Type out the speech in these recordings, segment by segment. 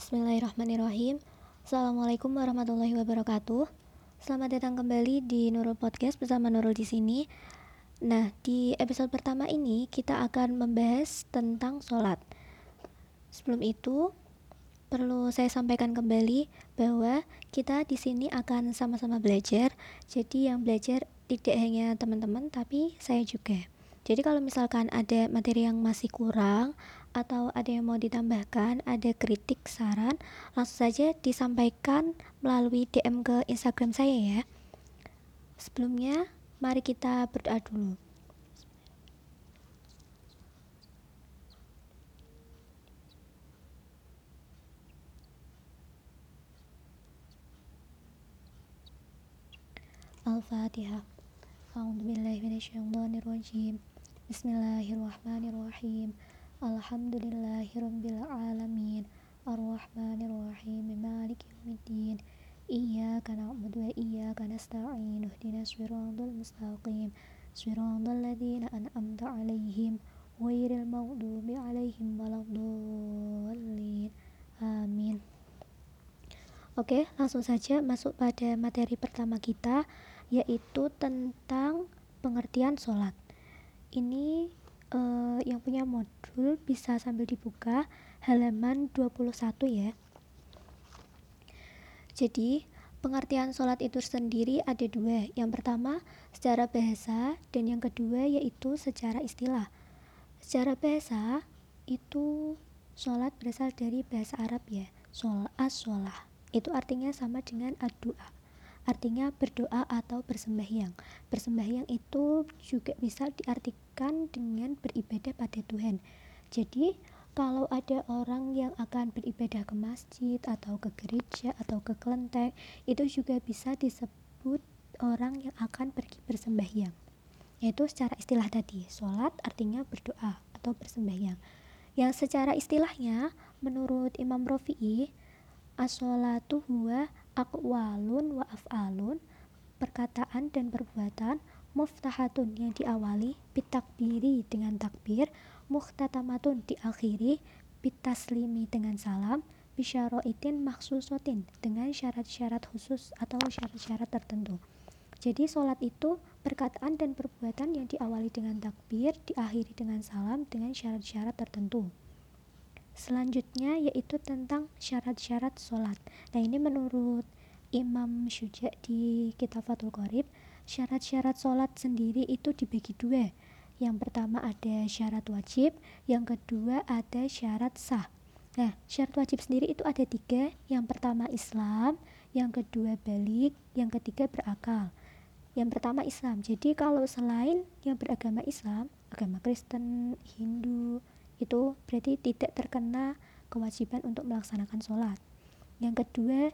Bismillahirrahmanirrahim. Assalamualaikum warahmatullahi wabarakatuh. Selamat datang kembali di Nurul Podcast bersama Nurul di sini. Nah, di episode pertama ini kita akan membahas tentang sholat. Sebelum itu, perlu saya sampaikan kembali bahwa kita di sini akan sama-sama belajar. Jadi yang belajar tidak hanya teman-teman, tapi saya juga. Jadi kalau misalkan ada materi yang masih kurang atau ada yang mau ditambahkan, ada kritik, saran, langsung saja disampaikan melalui DM ke Instagram saya ya. Sebelumnya, mari kita berdoa dulu. Al-Fatihah. Bismillahirrahmanirrahim. Alhamdulillahirabbil alamin. Arrahmanirrahim. Maliki yaumiddin. Iyyaka na'budu wa iyyaka nasta'in. Ihdinas siratal mustaqim. Siratal ladzina an'amta 'alaihim ghairil maghdubi 'alaihim waladdallin. Amin. Oke, langsung saja masuk pada materi pertama kita yaitu tentang pengertian sholat. Ini uh, yang punya modul bisa sambil dibuka halaman 21 ya. Jadi, pengertian sholat itu sendiri ada dua. Yang pertama, secara bahasa, dan yang kedua yaitu secara istilah. Secara bahasa, itu sholat berasal dari bahasa Arab ya. Sholat, as-sholah. Itu artinya sama dengan ad-du'a artinya berdoa atau bersembahyang. Bersembahyang itu juga bisa diartikan dengan beribadah pada Tuhan. Jadi, kalau ada orang yang akan beribadah ke masjid atau ke gereja atau ke kelenteng, itu juga bisa disebut orang yang akan pergi bersembahyang. Yaitu secara istilah tadi, sholat artinya berdoa atau bersembahyang. Yang secara istilahnya, menurut Imam Rafi'i, as-sholatu huwa aqwalun wa af'alun perkataan dan perbuatan muftahatun yang diawali bitakbiri dengan takbir muhtatamatun diakhiri bitaslimi dengan salam bisyaroitin maksusotin dengan syarat-syarat khusus atau syarat-syarat tertentu. Jadi sholat itu perkataan dan perbuatan yang diawali dengan takbir diakhiri dengan salam dengan syarat-syarat tertentu Selanjutnya yaitu tentang syarat-syarat sholat. Nah ini menurut Imam Syuja di kitab Fathul Qorib, syarat-syarat sholat sendiri itu dibagi dua. Yang pertama ada syarat wajib, yang kedua ada syarat sah. Nah, syarat wajib sendiri itu ada tiga. Yang pertama Islam, yang kedua balik, yang ketiga berakal. Yang pertama Islam. Jadi kalau selain yang beragama Islam, agama Kristen, Hindu, itu berarti tidak terkena kewajiban untuk melaksanakan sholat. Yang kedua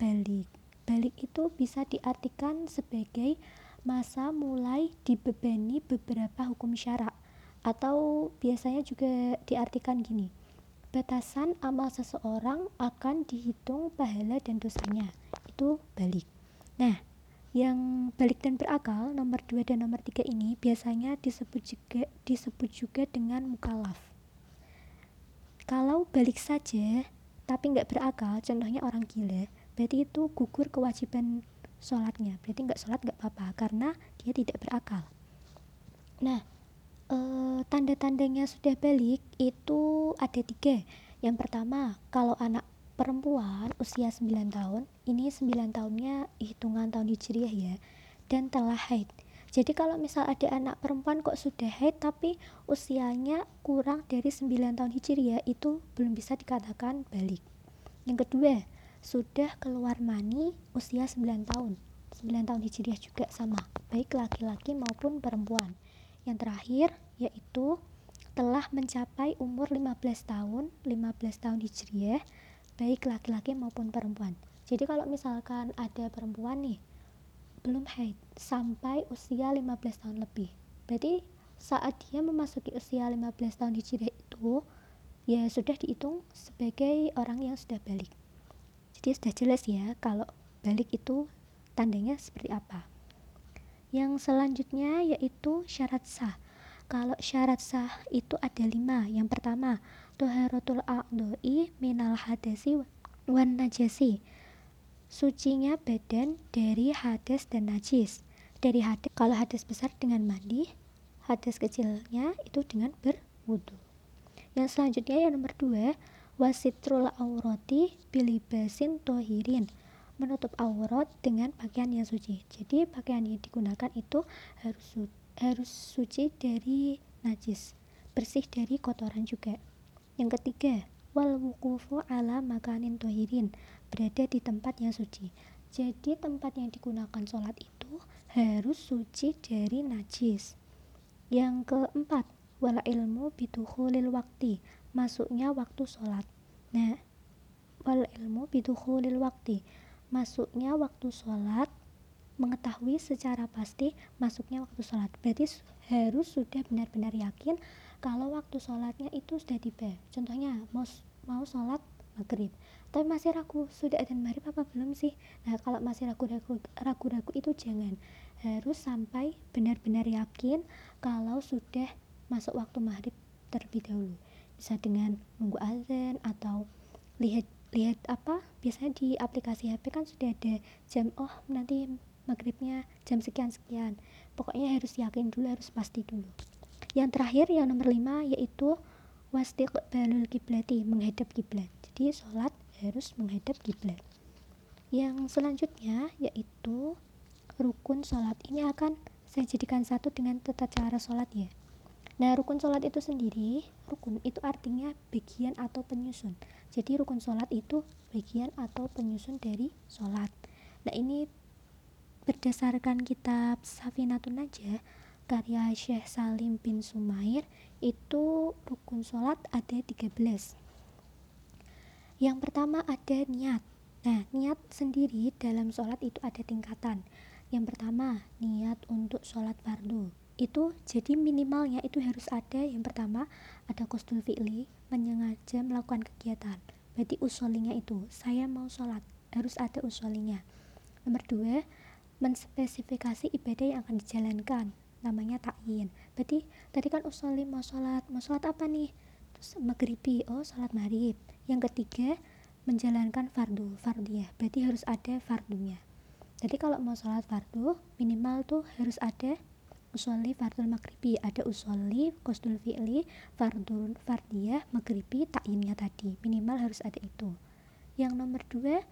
balik. Balik itu bisa diartikan sebagai masa mulai dibebani beberapa hukum syarak. Atau biasanya juga diartikan gini batasan amal seseorang akan dihitung pahala dan dosanya. Itu balik. Nah yang balik dan berakal nomor 2 dan nomor 3 ini biasanya disebut juga disebut juga dengan mukalaf kalau balik saja tapi nggak berakal contohnya orang gila berarti itu gugur kewajiban sholatnya. Berarti nggak sholat nggak apa-apa karena dia tidak berakal. Nah e, tanda-tandanya sudah balik itu ada tiga. Yang pertama kalau anak perempuan usia 9 tahun ini 9 tahunnya hitungan tahun hijriah ya dan telah haid jadi kalau misal ada anak perempuan kok sudah haid tapi usianya kurang dari 9 tahun hijriah itu belum bisa dikatakan balik. Yang kedua, sudah keluar mani usia 9 tahun. 9 tahun hijriah juga sama, baik laki-laki maupun perempuan. Yang terakhir yaitu telah mencapai umur 15 tahun, 15 tahun hijriah, baik laki-laki maupun perempuan. Jadi kalau misalkan ada perempuan nih belum haid sampai usia 15 tahun lebih. Berarti saat dia memasuki usia 15 tahun hijriah itu ya sudah dihitung sebagai orang yang sudah balik. Jadi sudah jelas ya kalau balik itu tandanya seperti apa. Yang selanjutnya yaitu syarat sah. Kalau syarat sah itu ada lima. Yang pertama toharotul a'doi minal hadasi wan najasi sucinya badan dari hadas dan najis. Dari hadas kalau hadas besar dengan mandi hadas kecilnya itu dengan berwudu. Yang selanjutnya yang nomor dua wasitrul aurati bilibasin tohirin. Menutup aurat dengan pakaian yang suci. Jadi pakaian yang digunakan itu harus harus suci dari najis. Bersih dari kotoran juga. Yang ketiga wal wukufu ala makanin tohirin berada di tempat yang suci. Jadi tempat yang digunakan sholat itu harus suci dari najis. Yang keempat wala ilmu bidukhulil waktu masuknya waktu sholat. Nah wal ilmu bidukhulil waktu masuknya waktu sholat mengetahui secara pasti masuknya waktu sholat. Berarti harus sudah benar-benar yakin kalau waktu sholatnya itu sudah tiba. Contohnya mau mau sholat maghrib tapi masih ragu sudah ada maghrib apa belum sih? Nah kalau masih ragu-ragu ragu-ragu itu jangan. Harus sampai benar-benar yakin kalau sudah masuk waktu maghrib terlebih dahulu. Bisa dengan nunggu azan atau lihat lihat apa biasanya di aplikasi HP kan sudah ada jam oh nanti maghribnya jam sekian sekian. Pokoknya harus yakin dulu harus pasti dulu. Yang terakhir yang nomor lima yaitu balul kiblati menghadap kiblat. Jadi sholat harus menghadap kiblat yang selanjutnya yaitu rukun sholat ini akan saya jadikan satu dengan tata cara sholat ya Nah, rukun sholat itu sendiri, rukun itu artinya bagian atau penyusun. Jadi, rukun sholat itu bagian atau penyusun dari sholat. Nah, ini berdasarkan kitab Safinatun Najah, karya Syekh Salim bin Sumair, itu rukun sholat ada 13. Yang pertama ada niat. Nah, niat sendiri dalam sholat itu ada tingkatan. Yang pertama, niat untuk sholat fardu. Itu jadi minimalnya itu harus ada. Yang pertama ada kostul fi'li menyengaja melakukan kegiatan. Berarti usolinya itu saya mau sholat harus ada usolinya nomor dua menspesifikasi ibadah yang akan dijalankan namanya takyin berarti tadi kan usoli mau sholat mau sholat apa nih terus maghribi oh sholat maghrib. Yang ketiga menjalankan fardu fardiyah. Berarti harus ada fardunya. Jadi kalau mau sholat fardu minimal tuh harus ada usolli fardul maghribi. Ada usolli kostul fi'li fardul fardiyah maghribi takinnya tadi. Minimal harus ada itu. Yang nomor dua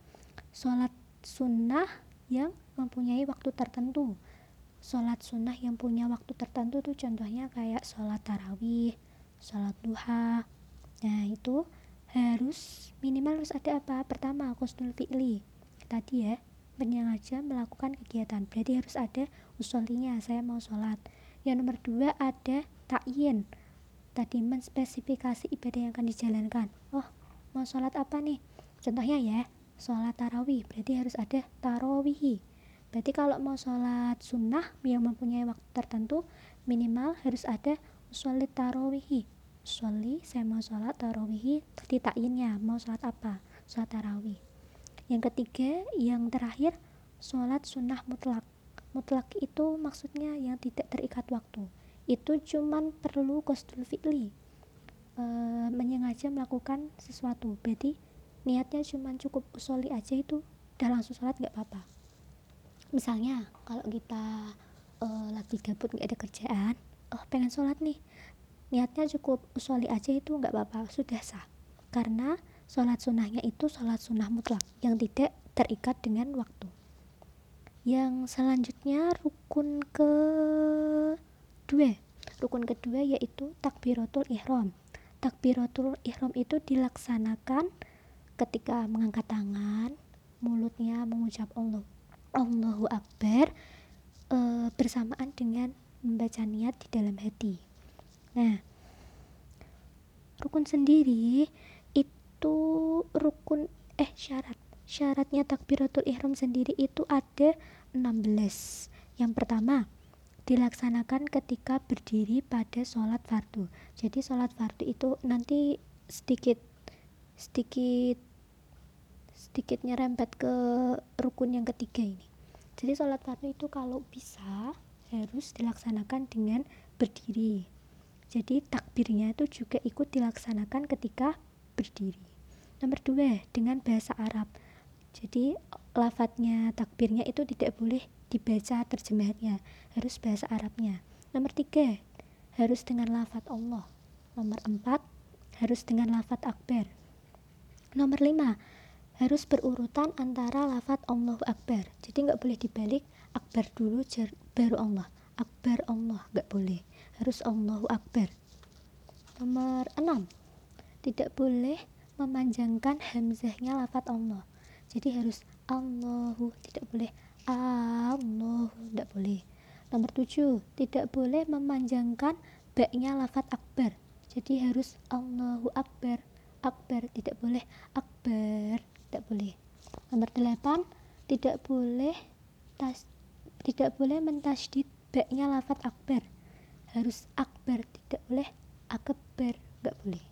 sholat sunnah yang mempunyai waktu tertentu. Sholat sunnah yang punya waktu tertentu tuh contohnya kayak sholat tarawih sholat duha. Nah itu harus minimal harus ada apa? Pertama kostul fi'li. Tadi ya menyengaja melakukan kegiatan. Berarti harus ada usolinya saya mau sholat. Yang nomor dua ada takyin tadi menspesifikasi ibadah yang akan dijalankan. Oh mau sholat apa nih? Contohnya ya sholat tarawih. Berarti harus ada tarawih. Berarti kalau mau sholat sunnah yang mempunyai waktu tertentu minimal harus ada usolli tarawih. Usolli saya mau sholat tarawih. Tadi takyinnya mau sholat apa? Sholat tarawih. Yang ketiga yang terakhir sholat sunnah mutlak. Mutlak itu maksudnya yang tidak terikat waktu. Itu cuman perlu kostul fi'li. E, menyengaja melakukan sesuatu. Berarti niatnya cuman cukup usoli aja itu udah langsung sholat nggak apa-apa. Misalnya kalau kita e, lagi gabut nggak ada kerjaan oh pengen sholat nih niatnya cukup usoli aja itu nggak apa-apa sudah sah karena Sholat sunnahnya itu sholat sunnah mutlak yang tidak terikat dengan waktu. Yang selanjutnya rukun ke dua. Rukun kedua yaitu takbiratul ihram. Takbiratul ihram itu dilaksanakan ketika mengangkat tangan, mulutnya mengucap Allah Allahu Akbar e, bersamaan dengan membaca niat di dalam hati. Nah, rukun sendiri itu rukun eh syarat. Syaratnya takbiratul ihram sendiri itu ada 16 yang pertama dilaksanakan ketika berdiri pada sholat fardu. Jadi sholat fardu itu nanti sedikit sedikit sedikit nyerempet ke rukun yang ketiga ini. Jadi sholat fardu itu kalau bisa harus dilaksanakan dengan berdiri. Jadi takbirnya itu juga ikut dilaksanakan ketika berdiri. Nomor dua dengan bahasa Arab. Jadi lafadznya takbirnya itu tidak boleh dibaca terjemahannya. Harus bahasa Arabnya. Nomor tiga harus dengan lafadz Allah. Nomor empat harus dengan lafadz akbar. Nomor lima harus berurutan antara lafadz Allahu Akbar. Jadi nggak boleh dibalik Akbar dulu baru Allah Akbar Allah nggak boleh. Harus Allahu Akbar. Nomor enam. Tidak boleh memanjangkan hamzahnya lafadz Allah. Jadi harus Allahu tidak boleh Allahu tidak boleh. Nomor tujuh. Tidak boleh memanjangkan baknya lafat akbar. Jadi harus Allahu akbar. Akbar tidak boleh. Akbar tidak boleh. Nomor delapan. Tidak boleh tas tidak boleh mentasdid baknya lafat akbar harus akbar tidak boleh akbar nggak boleh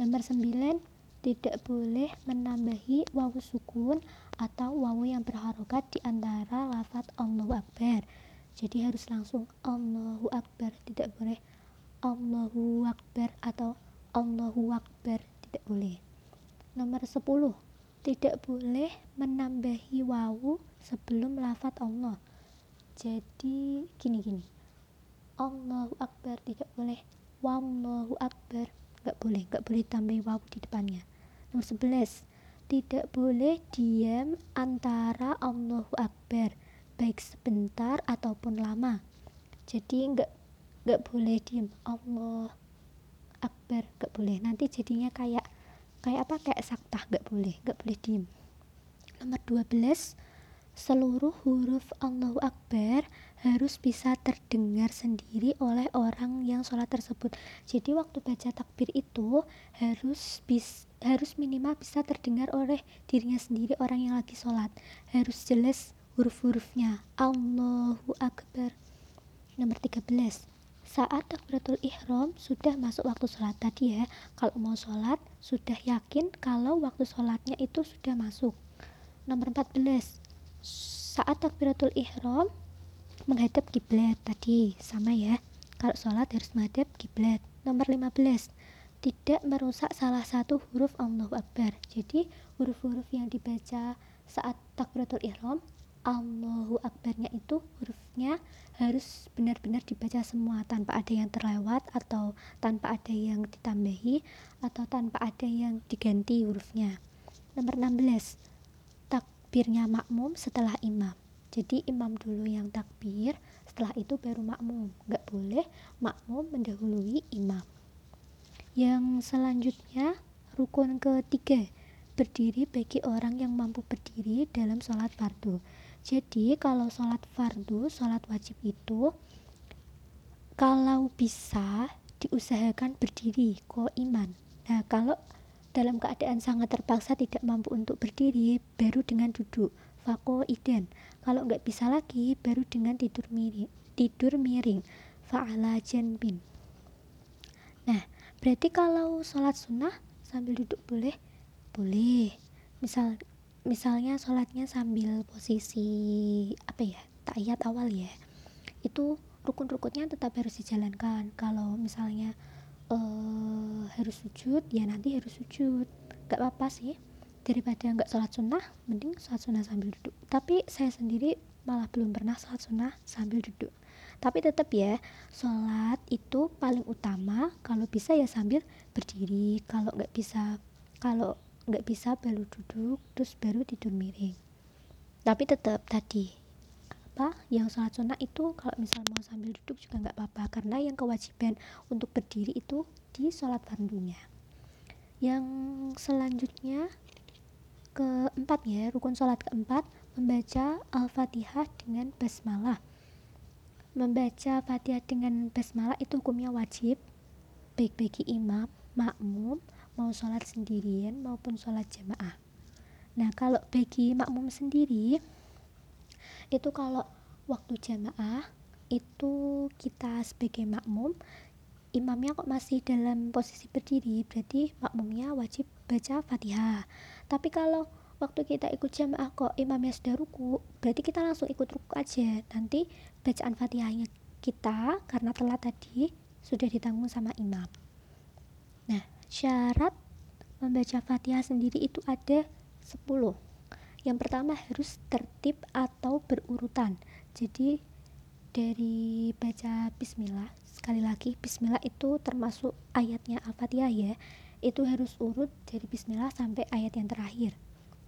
nomor sembilan tidak boleh menambahi wawu sukun atau wawu yang berharokat di antara lafat Allahu Akbar. Jadi harus langsung Allahu Akbar, tidak boleh Allahu Akbar atau Allahu Akbar, tidak boleh. Nomor 10. Tidak boleh menambahi wawu sebelum lafat Allah. Jadi gini-gini. Allahu Akbar tidak boleh. Wallahu Akbar nggak boleh, nggak boleh tambah wawu di depannya. Nomor 11. Tidak boleh diam antara Allahu Akbar, baik sebentar ataupun lama. Jadi nggak nggak boleh diam Allah Akbar, nggak boleh. Nanti jadinya kayak kayak apa kayak saktah nggak boleh, nggak boleh diam. Nomor 12 seluruh huruf Allahu Akbar harus bisa terdengar sendiri oleh orang yang sholat tersebut. Jadi waktu baca takbir itu harus bis, harus minimal bisa terdengar oleh dirinya sendiri orang yang lagi sholat. Harus jelas huruf-hurufnya. Allahu Akbar. Nomor 13 saat takbiratul ihram sudah masuk waktu sholat tadi ya. Kalau mau sholat sudah yakin kalau waktu sholatnya itu sudah masuk. Nomor 14 saat takbiratul ihram menghadap kiblat tadi sama ya kalau sholat harus menghadap kiblat nomor 15 tidak merusak salah satu huruf Allahu Akbar. Jadi huruf-huruf yang dibaca saat takbiratul ihram Allahu Akbarnya itu hurufnya harus benar-benar dibaca semua tanpa ada yang terlewat atau tanpa ada yang ditambahi atau tanpa ada yang diganti hurufnya. Nomor 16. Takbirnya makmum setelah imam. Jadi imam dulu yang takbir, setelah itu baru makmum. Nggak boleh makmum mendahului imam. Yang selanjutnya, rukun ketiga, berdiri bagi orang yang mampu berdiri dalam sholat fardu. Jadi, kalau sholat fardu, sholat wajib itu, kalau bisa diusahakan berdiri, ko iman. Nah, kalau dalam keadaan sangat terpaksa tidak mampu untuk berdiri, baru dengan duduk, fako iden. Kalau nggak bisa lagi, baru dengan tidur miring, tidur miring, fa'ala janbin. Nah, berarti kalau sholat sunnah sambil duduk boleh boleh misal misalnya sholatnya sambil posisi apa ya tahiyat awal ya itu rukun-rukunnya tetap harus dijalankan kalau misalnya uh, harus sujud ya nanti harus sujud. Gak apa-apa sih. Daripada nggak sholat sunnah mending sholat sunnah sambil duduk. Tapi saya sendiri malah belum pernah sholat sunnah sambil duduk. Tapi tetap ya sholat itu paling utama kalau bisa ya sambil berdiri. Kalau nggak bisa kalau nggak bisa baru duduk terus baru tidur miring. Tapi tetap tadi apa yang sholat sunnah itu kalau misal mau sambil duduk juga nggak apa-apa. Karena yang kewajiban untuk berdiri itu di sholat fardunya. Yang selanjutnya keempat ya rukun sholat keempat membaca al-fatihah dengan basmalah. Membaca Fatihah dengan basmalah itu hukumnya wajib, baik bagi imam, makmum, mau sholat sendirian maupun sholat jamaah. Nah, kalau bagi makmum sendiri, itu kalau waktu jamaah itu kita sebagai makmum imamnya kok masih dalam posisi berdiri berarti makmumnya wajib baca fatihah. Tapi kalau waktu kita ikut jamaah kok imamnya sudah ruku berarti kita langsung ikut ruku aja. Nanti bacaan fatihahnya kita karena telat tadi sudah ditanggung sama imam. Nah syarat membaca fatihah sendiri itu ada 10 yang pertama harus tertib atau berurutan. Jadi dari baca bismillah sekali lagi bismillah itu termasuk ayatnya al-fatihah ya. Itu harus urut dari bismillah sampai ayat yang terakhir.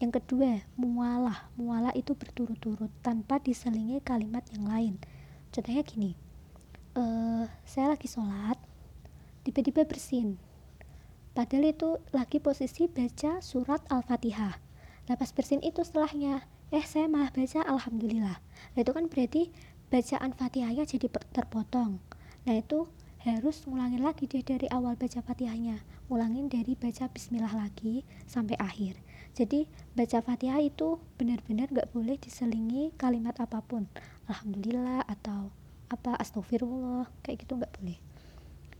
Yang kedua mualah. Mualah itu berturut-turut tanpa diselingi kalimat yang lain. Contohnya gini uh, saya lagi sholat tiba-tiba bersin. Padahal itu lagi posisi baca surat al-fatihah nah pas bersin itu setelahnya. Eh saya malah baca alhamdulillah. Nah itu kan berarti bacaan fatihahnya jadi terpotong. Nah itu harus ngulangin lagi dia dari awal baca fatihahnya. Ngulangin dari baca bismillah lagi sampai akhir. Jadi baca fatihah itu benar-benar gak boleh diselingi kalimat apa pun. Alhamdulillah atau apa astagfirullah kayak gitu nggak boleh.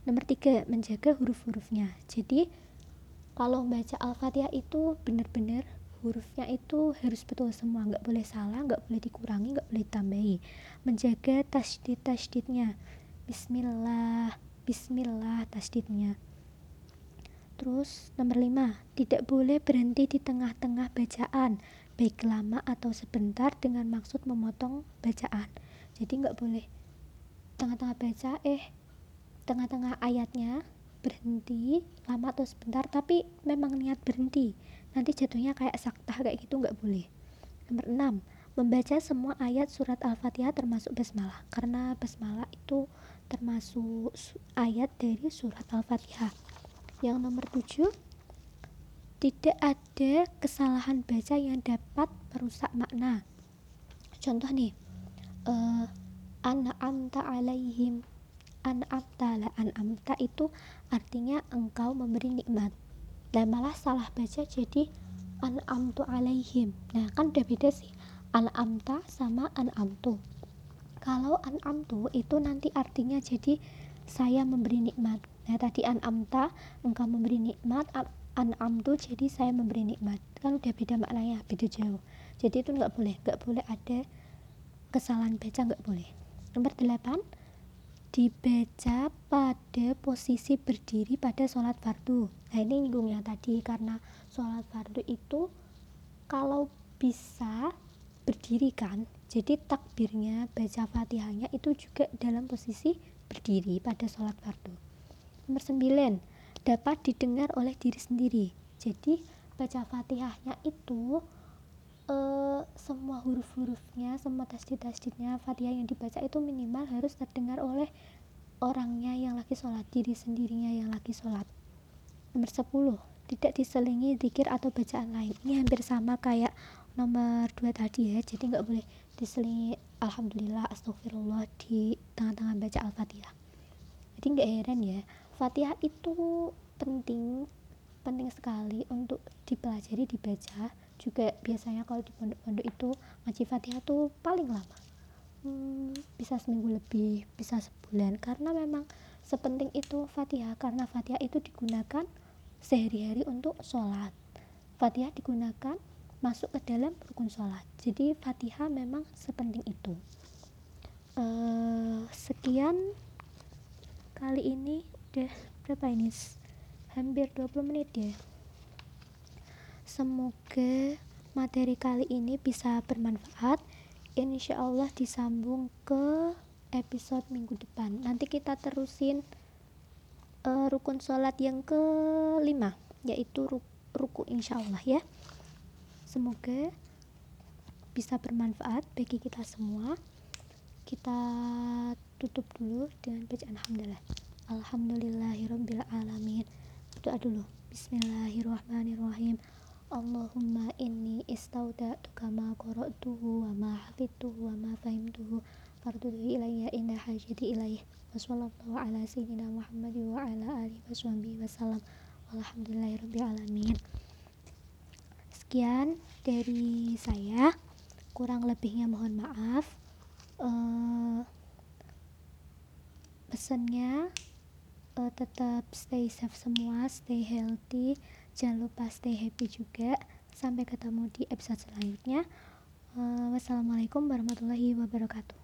Nomor tiga menjaga huruf-hurufnya. Jadi kalau baca al-fatihah itu benar-benar hurufnya itu harus betul semua. Nggak boleh salah nggak boleh dikurangi nggak boleh ditambahi. Menjaga tasdid tasdidnya Bismillah Bismillah tasdidnya. Terus nomor 5 Tidak boleh berhenti di tengah-tengah bacaan. Baik lama atau sebentar dengan maksud memotong bacaan. Jadi nggak boleh tengah-tengah baca eh tengah-tengah ayatnya berhenti lama atau sebentar tapi memang niat berhenti nanti jatuhnya kayak saktah kayak gitu nggak boleh. Nomor 6 membaca semua ayat surat Al-Fatihah termasuk basmalah. Karena basmalah itu termasuk ayat dari surat Al-Fatihah. Yang nomor 7 tidak ada kesalahan baca yang dapat merusak makna. Contoh nih uh, an'amta alaihim an'amta la an'amta itu artinya engkau memberi nikmat dan malah salah baca jadi an'amtu alaihim. Nah kan udah beda sih. An'amta sama an'amtu. Kalau an'amtu itu nanti artinya jadi saya memberi nikmat. Nah tadi an'amta engkau memberi nikmat. An'amtu jadi saya memberi nikmat. Kan udah beda maknanya beda jauh. Jadi itu nggak boleh nggak boleh ada kesalahan baca nggak boleh. Nomor 8 dibaca pada posisi berdiri pada sholat fardu. Nah ini nyinggungnya tadi karena sholat fardu itu kalau bisa berdiri kan jadi takbirnya baca fatihahnya itu juga dalam posisi berdiri pada sholat fardu. Nomor 9 dapat didengar oleh diri sendiri. Jadi baca fatihahnya itu semua huruf-hurufnya semua tasdid-tasdidnya fatihah yang dibaca itu minimal harus terdengar oleh orangnya yang lagi sholat diri sendirinya yang lagi sholat. Nomor 10 tidak diselingi zikir atau bacaan lain. Ini hampir sama kayak nomor dua tadi ya jadi nggak boleh diselingi alhamdulillah astagfirullah di tengah-tengah baca al-fatihah. Jadi nggak heran ya fatihah itu penting penting sekali untuk dipelajari dibaca juga biasanya kalau di pondok-pondok itu ngaji fatihah tuh paling lama. Hmm, bisa seminggu lebih bisa sebulan. Karena memang sepenting itu fatihah. Karena fatihah itu digunakan sehari-hari untuk sholat. Fatihah digunakan masuk ke dalam rukun sholat. Jadi fatihah memang sepenting itu. Uh, sekian kali ini. Udah berapa ini? Hampir 20 menit ya semoga materi kali ini bisa bermanfaat. Insya Allah disambung ke episode minggu depan. Nanti kita terusin uh, rukun sholat yang kelima yaitu ruku insya Allah ya. Semoga bisa bermanfaat bagi kita semua. Kita tutup dulu dengan bacaan alhamdulillah. Alhamdulillahirabbil alamin. Doa dulu. Bismillahirrahmanirrahim Allahumma inni istauda'tuka ma qara'tuhu wa ma hafidtuhu wa ma fahimtuhu. Farduhu ilayya inna hajati ilayh. Wa sallallahu ala sayyidina Muhammad wa ala alihi wa sahbihi wa walhamdulillahirabbil alamin. Sekian dari saya. Kurang lebihnya mohon maaf. Uh, pesannya uh, tetap stay safe semua stay healthy jangan lupa stay happy juga. Sampai ketemu di episode selanjutnya. Uh, wassalamualaikum warahmatullahi wabarakatuh